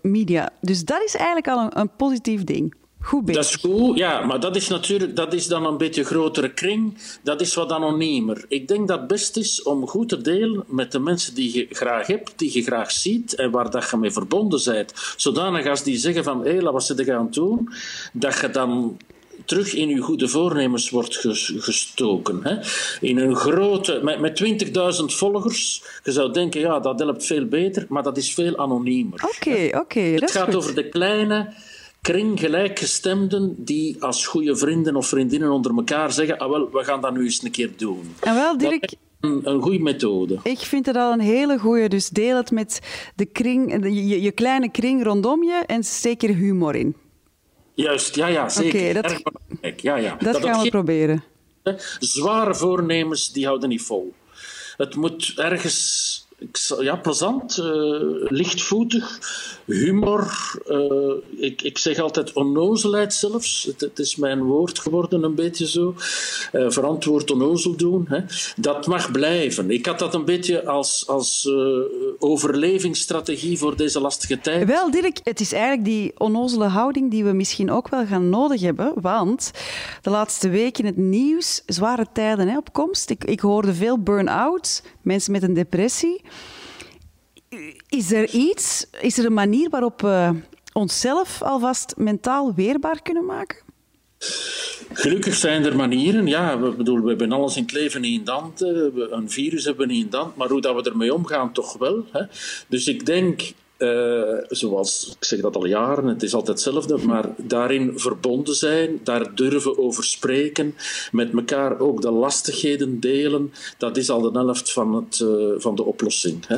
media. Dus dat is eigenlijk al een, positief ding. Goed bezig. Dat is goed, ja, maar dat is natuurlijk dat is dan een beetje grotere kring. Dat is wat anoniemer. Ik denk dat het best is om goed te delen met de mensen die je graag hebt, die je graag ziet en waar dat je mee verbonden bent. Zodanig als die zeggen van, hé, wat ze gaan doen, dat je dan terug in je goede voornemens wordt gestoken. Hè? In een grote, met, met 20.000 volgers, je zou denken, ja, dat helpt veel beter, maar dat is veel anoniemer. Oké, okay, oké. Okay, Het gaat goed. over de kleine kring gelijkgestemden die als goede vrienden of vriendinnen onder elkaar zeggen, ah wel, we gaan dat nu eens een keer doen. En wel, Dirk... Een, een goede methode. Ik vind het al een hele goede. Dus deel het met de kring, je, je kleine kring rondom je en steek er humor in. Juist, ja, ja, zeker. Okay, dat, ja, ja. dat, dat gaan we proberen. Zware voornemens, die houden niet vol. Het moet ergens ja, plezant, uh, lichtvoetig, humor. Uh, ik, ik zeg altijd onnozelheid zelfs. Het, is mijn woord geworden, een beetje zo. Uh, verantwoord onnozel doen. Hè. Dat mag blijven. Ik had dat een beetje als, als overlevingsstrategie voor deze lastige tijd. Wel, Dirk, het is eigenlijk die onnozele houding die we misschien ook wel gaan nodig hebben. Want de laatste weken in het nieuws, zware tijden hè, op komst. Ik, ik hoorde veel burn-out, mensen met een depressie. Is er iets, is er een manier waarop we onszelf alvast mentaal weerbaar kunnen maken? Gelukkig zijn er manieren. Ja, we, bedoel, we hebben alles in het leven in de. Een virus hebben we in de. Maar hoe dat we ermee omgaan, toch wel. Hè? Dus ik denk uh, zoals, ik zeg dat al jaren, het is altijd hetzelfde, maar daarin verbonden zijn, daar durven over spreken, met elkaar ook de lastigheden delen, dat is al de helft van, het, uh, van de oplossing. Hè.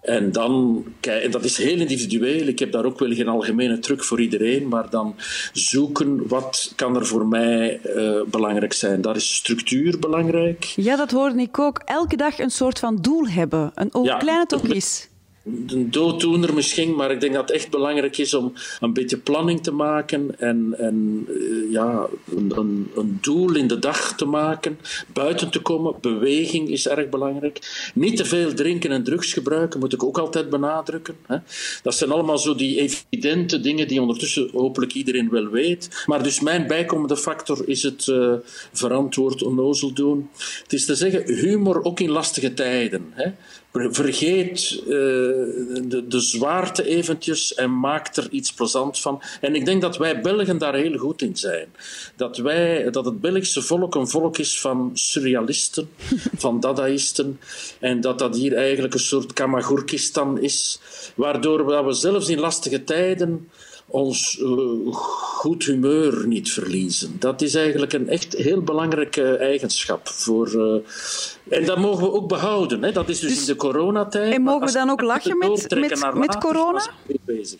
En dan, kijk, en dat is heel individueel, ik heb daar ook wel geen algemene truc voor iedereen, maar dan zoeken wat kan er voor mij uh, belangrijk zijn. Daar is structuur belangrijk. Ja, dat hoorde ik ook. Elke dag een soort van doel hebben, een, ja, klein het ook is een dooddoener misschien, maar ik denk dat het echt belangrijk is om een beetje planning te maken en, en ja, een, een, een, doel in de dag te maken, buiten te komen. Beweging is erg belangrijk. Niet te veel drinken en drugs gebruiken, moet ik ook altijd benadrukken. Hè. Dat zijn allemaal zo die evidente dingen die ondertussen hopelijk iedereen wel weet. Maar dus mijn bijkomende factor is het uh, verantwoord onnozel doen. Het is te zeggen, humor ook in lastige tijden. Hè. Vergeet uh, de, de zwaarte eventjes en maakt er iets plezant van. En ik denk dat wij Belgen daar heel goed in zijn. Dat, wij, dat het Belgische volk een volk is van surrealisten, van dadaïsten. En dat dat hier eigenlijk een soort Kamagurkistan is. Waardoor we zelfs in lastige tijden ons uh, goed humeur niet verliezen. Dat is eigenlijk een echt heel belangrijke eigenschap. Voor, uh, en dat mogen we ook behouden. Hè. Dat is dus, dus in de coronatijd. En mogen we dan ook lachen met, met, met corona?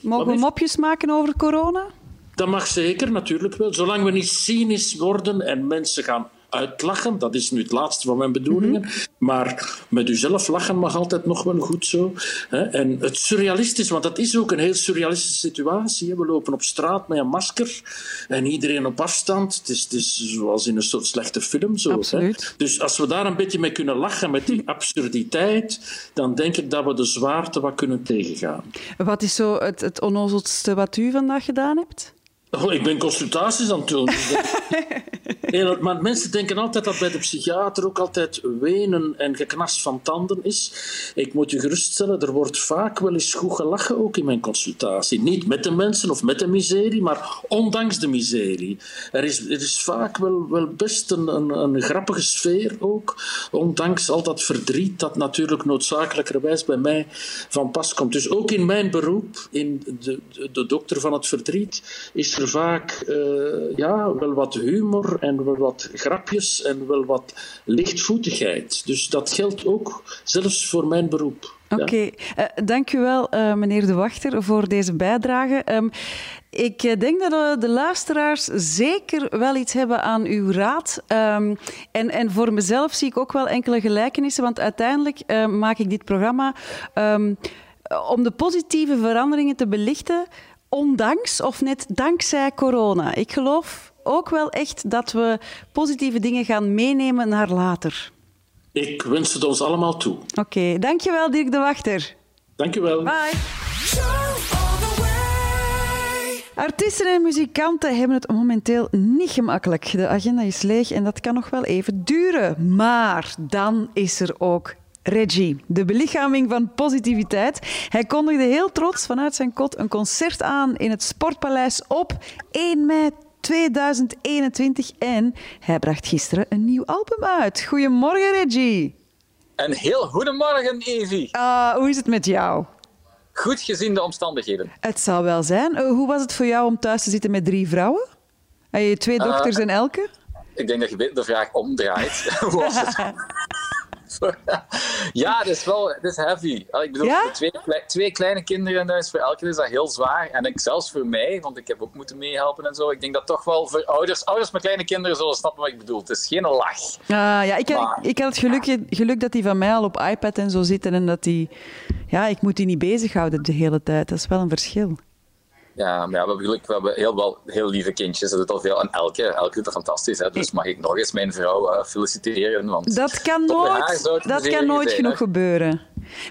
Mogen we mopjes maken over corona? Dat mag zeker, natuurlijk wel. Zolang we niet cynisch worden en mensen gaan uitlachen. Dat is nu het laatste van mijn bedoelingen. Mhm. Maar met uzelf lachen mag altijd nog wel goed zo. En het surrealistisch, want dat is ook een heel surrealistische situatie. We lopen op straat met een masker en iedereen op afstand. Het is, het is zoals in een soort slechte film. Zo, Dus als we daar een beetje mee kunnen lachen met die absurditeit, dan denk ik dat we de zwaarte wat kunnen tegengaan. Wat is zo het, het onnozelste wat u vandaag gedaan hebt? Oh, ik ben consultaties aan het doen. nee, maar mensen denken altijd dat bij de psychiater ook altijd wenen en geknars van tanden is. Ik moet je geruststellen, er wordt vaak wel eens goed gelachen ook in mijn consultatie. Niet met de mensen of met de miserie, maar ondanks de miserie. Er is, er is vaak wel, wel best een, een, een grappige sfeer ook, ondanks al dat verdriet dat natuurlijk noodzakelijkerwijs bij mij van pas komt. Dus ook in mijn beroep, in de, de, de dokter van het verdriet, is er vaak uh, ja, wel wat humor en wel wat grapjes en wel wat lichtvoetigheid. Dus dat geldt ook zelfs voor mijn beroep. Oké, okay. dank u wel, uh, meneer De Wachter, voor deze bijdrage. Um, ik denk dat de luisteraars zeker wel iets hebben aan uw raad. Um, en, en voor mezelf zie ik ook wel enkele gelijkenissen, want uiteindelijk maak ik dit programma um, om de positieve veranderingen te belichten ondanks of net dankzij corona. Ik geloof ook wel echt dat we positieve dingen gaan meenemen naar later. Ik wens het ons allemaal toe. Oké, okay, dankjewel Dirk de Wachter. Dankjewel. Bye. Artiesten en muzikanten hebben het momenteel niet gemakkelijk. De agenda is leeg en dat kan nog wel even duren. Maar dan is er ook Reggie, de belichaming van positiviteit. Hij kondigde heel trots vanuit zijn kot een concert aan in het Sportpaleis op 1 mei 2021 en hij bracht gisteren een nieuw album uit. Goedemorgen, Reggie. Een heel goedemorgen, Evie. Uh, hoe is het met jou? Goed gezien de omstandigheden. Het zou wel zijn. Uh, hoe was het voor jou om thuis te zitten met drie vrouwen? Heb je twee uh, dochters en elke? Ik denk dat je de vraag omdraait. hoe was het? ja, dat is wel dat is heavy. Ik bedoel, ja? twee, twee, kleine kinderen in huis, voor elke is dat heel zwaar. En ik, zelfs voor mij, want ik heb ook moeten meehelpen en zo. Ik denk dat toch wel voor ouders, ouders met kleine kinderen zullen snappen wat ik bedoel. Het is geen lach. Uh, ja, ik, maar, ik had het geluk, geluk dat die van mij al op iPad en zo zitten en dat die... Ja, ik moet die niet bezighouden de hele tijd. Dat is wel een verschil. Ja, maar ja, we hebben geluk, we hebben heel, wel, heel lieve kindjes. Dat doet al veel. En elke, elke doet dat fantastisch. Hè. Dus mag ik nog eens mijn vrouw uh, feliciteren. Want dat kan nooit, dat kan nooit zijn, genoeg hè. gebeuren.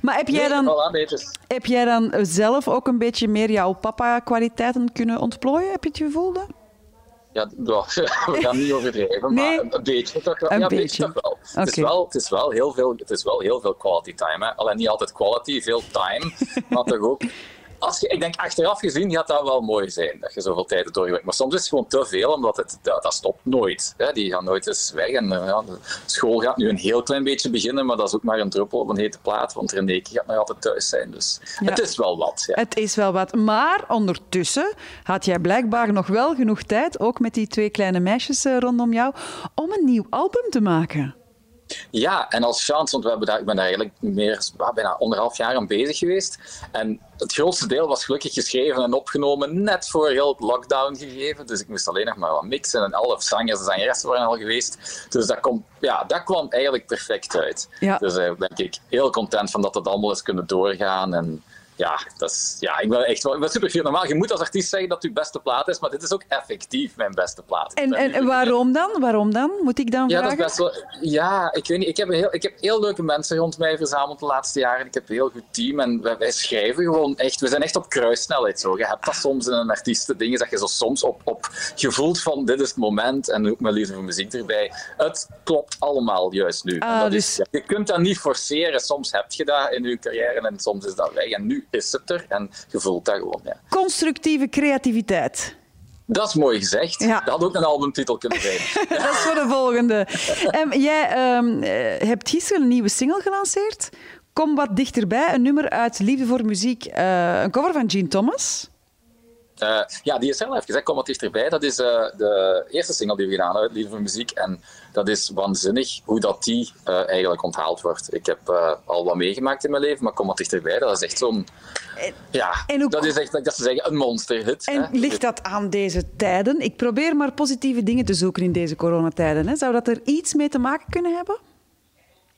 Maar heb jij, dan, nee, heb jij dan zelf ook een beetje meer jouw papa-kwaliteiten kunnen ontplooien? Heb je het gevoel? Dan? Ja, we gaan niet overdrijven, nee. maar een beetje toch wel. Een ja, beetje. beetje toch wel. Okay. Het, is wel, het, is wel heel veel, het is wel heel veel quality time. Hè. Alleen niet altijd quality, veel time, maar toch ook als je, ik denk achteraf gezien gaat dat wel mooi zijn, dat je zoveel tijd doorwerkt. Maar soms is het gewoon te veel, omdat het, dat, dat stopt nooit. Hè. Die gaan nooit eens weg. En, ja, de school gaat nu een heel klein beetje beginnen, maar dat is ook maar een druppel op een hete plaat, want René gaat nog altijd thuis zijn. Dus ja. het is wel wat. Ja. Het is wel wat. Maar ondertussen had jij blijkbaar nog wel genoeg tijd, ook met die twee kleine meisjes rondom jou, om een nieuw album te maken. Ja, en als chance, want we hebben daar, ik ben daar eigenlijk meer, bijna anderhalf jaar aan bezig geweest. En het grootste deel was gelukkig geschreven en opgenomen net voor heel het lockdown gegeven. Dus ik moest alleen nog maar wat mixen en alle zangers en zangeressen waren al geweest. Dus dat, komt, ja, dat kwam eigenlijk perfect uit. Ja. Dus daar uh, denk ik heel content van dat het allemaal is kunnen doorgaan. En ja, dat is, ja, ik ben echt wel, ik ben super fier. Normaal, je moet als artiest zeggen dat het je beste plaat is, maar dit is ook effectief mijn beste plaat. En, en, en waarom dan? Waarom dan? Moet ik dan Ja, vragen? dat is best wel, ja, ik weet niet. Ik heb, heel, ik heb heel leuke mensen rond mij verzameld de laatste jaren. Ik heb een heel goed team en wij, wij schrijven gewoon echt. We zijn echt op kruissnelheid zo. Je hebt dat soms in een artiesten dingen dat je zo soms op, op gevoeld van dit is het moment en ook mijn liefde voor muziek erbij. Het klopt allemaal juist nu. En Ah, dat dus- is, ja, je kunt dat niet forceren. Soms heb je dat in je carrière en soms is dat weg. En nu is het er en je voelt dat gewoon. Ja. Constructieve creativiteit. Dat is mooi gezegd. Ja. Dat had ook een albumtitel kunnen zijn. Dat is voor de volgende. Jij eh, hebt gisteren een nieuwe single gelanceerd. Kom wat dichterbij. Een nummer uit Liefde voor Muziek. eh, een cover van Gene Thomas. Eh, ja, die is heel even gezegd, kom wat dichterbij. Dat is de eerste single die we gedaan hebben, Liefde voor Muziek. En dat is waanzinnig hoe dat die eh, eigenlijk onthaald wordt. Ik heb eh, al wat meegemaakt in mijn leven, maar kom wat dichterbij. Dat is echt zo'n... Ja, en dat is echt, dat ze zeggen, een monsterhit. En hè. ligt dat aan deze tijden? Ik probeer maar positieve dingen te zoeken in deze coronatijden. Hè. Zou dat er iets mee te maken kunnen hebben?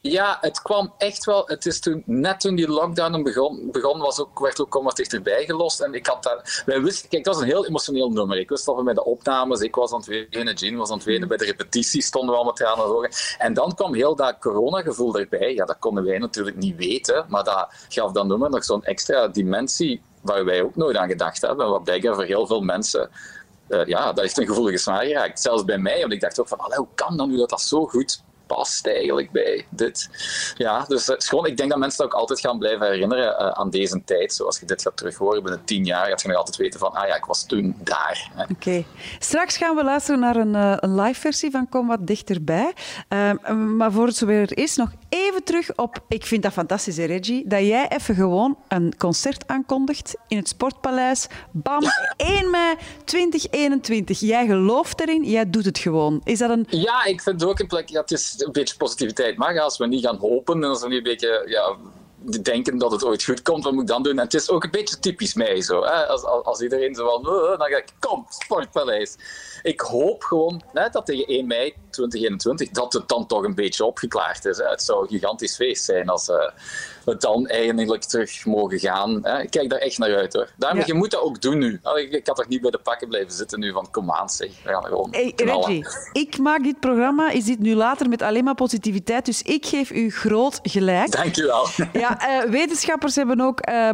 Ja, het kwam echt wel. Het is toen, net toen die lockdown begon, begon was ook, werd ook Kom wat dichterbij gelost. En ik had daar, wij wisten, kijk, dat was een heel emotioneel nummer. Ik wist al van bij de opnames, ik was aan het wenen, Jean was aan het wenen, bij de repetities stonden we al met tranen de ogen. En dan kwam heel dat coronagevoel erbij. Ja, dat konden wij natuurlijk niet weten, maar dat gaf dat nummer nog zo'n extra dimensie waar wij ook nooit aan gedacht hebben. En wat blijkbaar voor heel veel mensen eh, ja, dat heeft een gevoelige snaar geraakt. Zelfs bij mij, want ik dacht ook van, hoe kan dat nu dat dat zo goed past eigenlijk bij dit? Ja, dus het is gewoon, ik denk dat mensen dat ook altijd gaan blijven herinneren eh, aan deze tijd. Zoals je dit gaat terug horen binnen tien jaar, gaat je nog altijd weten van, ah ja, ik was toen daar. Oké. Straks gaan we luisteren naar een, eh, een live versie van Kom wat dichterbij. Ehm, maar voor het zover is, nog even terug op... Ik vind dat fantastisch, hè, Reggie, dat jij even gewoon een concert aankondigt in het Sportpaleis. Bam, 1 mei 2021. Jij gelooft erin, jij doet het gewoon. Is dat een... Ja, ik vind het ook een plek. Ja, het is een beetje positiviteit. Maar als we niet gaan hopen en als we niet een beetje ja, denken dat het ooit goed komt, wat moet ik dan doen? En het is ook een beetje typisch mij zo. Hè? Als, als, iedereen zo van, "Oh," dan ga ik, kom, Sportpaleis. Ik hoop gewoon hè, dat tegen 1 mei 2021 dat het dan toch een beetje opgeklaard is. Hè? Het zou een gigantisch feest zijn als eh, we dan eindelijk terug mogen gaan. Hè? Ik kijk daar echt naar uit hoor. Daarom, Ja. je moet dat ook doen nu. Ik, ik had toch niet bij de pakken blijven zitten nu van kom aan zeg. We gaan er gewoon Hey. Reggie, ik maak dit programma, is dit nu later met alleen maar positiviteit, dus ik geef u groot gelijk. Dankjewel. Ja, eh, wetenschappers hebben ook eh,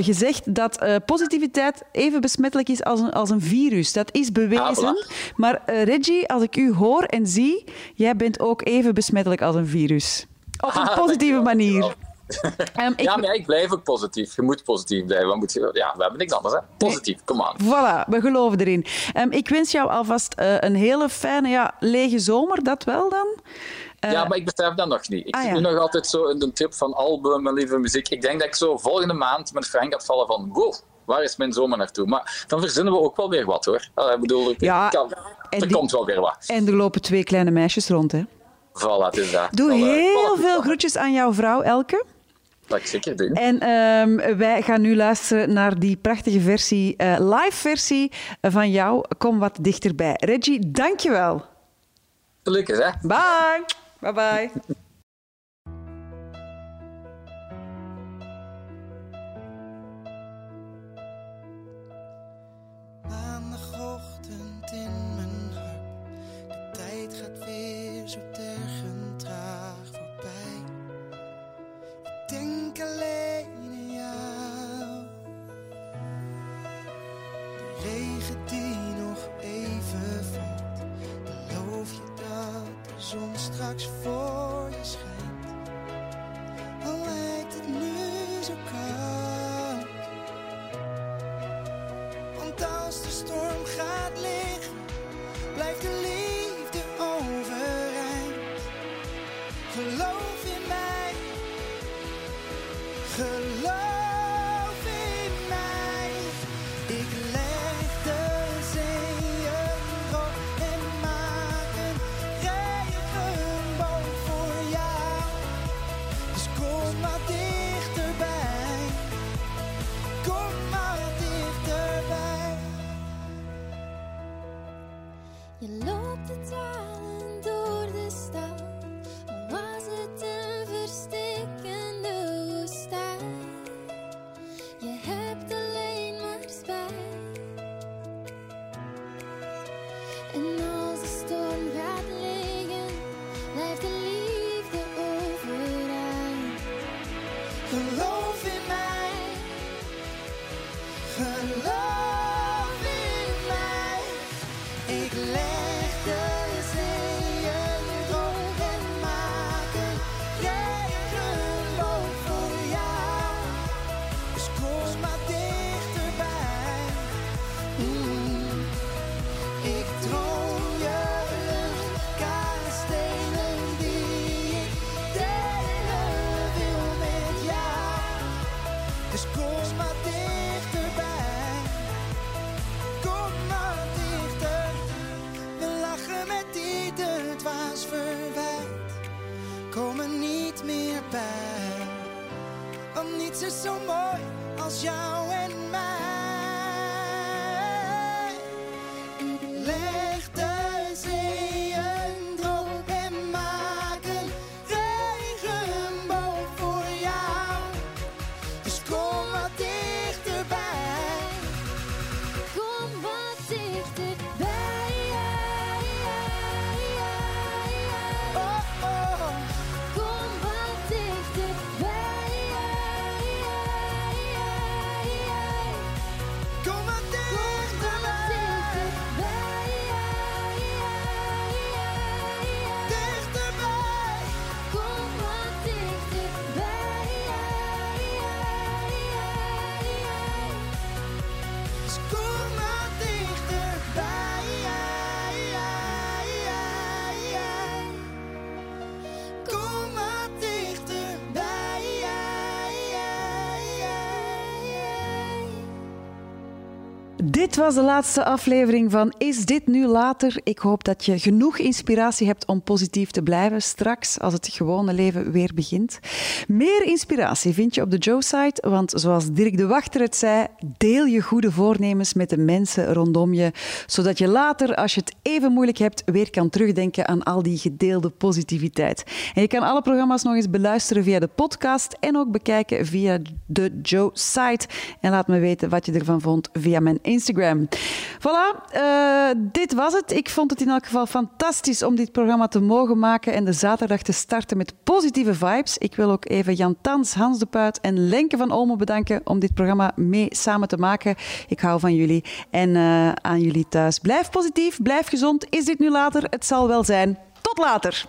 gezegd dat positiviteit even besmettelijk is als een, als een virus. Dat is bewezen. Ah, Maar eh, Reggie, als ik u hoor en zie, jij bent ook even besmettelijk als een virus. Op een Ah, positieve manier. Ehm, ik- Ja, maar ik blijf ook positief. Je moet positief blijven. Wat moet je, ja, we hebben niks anders. Hè? Positief, kom aan. Voilà, we geloven erin. Ehm, ik wens jou alvast eh, een hele fijne, ja, lege zomer, dat wel dan. Eh, ja, maar ik besef dat nog niet. Ik ah, zit ja. nu nog altijd zo in de trip van album en lieve muziek. Ik denk dat ik zo volgende maand met Frank gaat vallen van wow, waar is mijn zomer naartoe? Maar dan verzinnen we ook wel weer wat hoor. Eh, Ik bedoel, Ja, kan- er die- komt wel weer wat. En er lopen twee kleine meisjes rond, hè. Voilà, het is dat. Doe heel voilà, veel voilà. groetjes aan jouw vrouw, Elke. Dat ik zeker doen. En ehm, wij gaan nu luisteren naar die prachtige versie, eh, live versie van jou. Kom wat dichterbij. Reggie, dankjewel. Gelukkig hè. Bye. Bye Dit was de laatste aflevering van Is dit nu later? Ik hoop dat je genoeg inspiratie hebt om positief te blijven straks als het gewone leven weer begint. Meer inspiratie vind je op de Joe-site, want zoals Dirk de Wachter het zei, deel je goede voornemens met de mensen rondom je, zodat je later, als je het even moeilijk hebt, weer kan terugdenken aan al die gedeelde positiviteit. En je kan alle programma's nog eens beluisteren via de podcast en ook bekijken via de Joe-site. En laat me weten wat je ervan vond via mijn Instagram. Voilà, eh, dit was het. Ik vond het in elk geval fantastisch om dit programma te mogen maken en de zaterdag te starten met positieve vibes. Ik wil ook even Jan Tans, Hans de Puit en Lenke van Olmo bedanken om dit programma mee samen te maken. Ik hou van jullie en eh, aan jullie thuis. Blijf positief, blijf gezond. Is dit nu later? Het zal wel zijn. Tot later.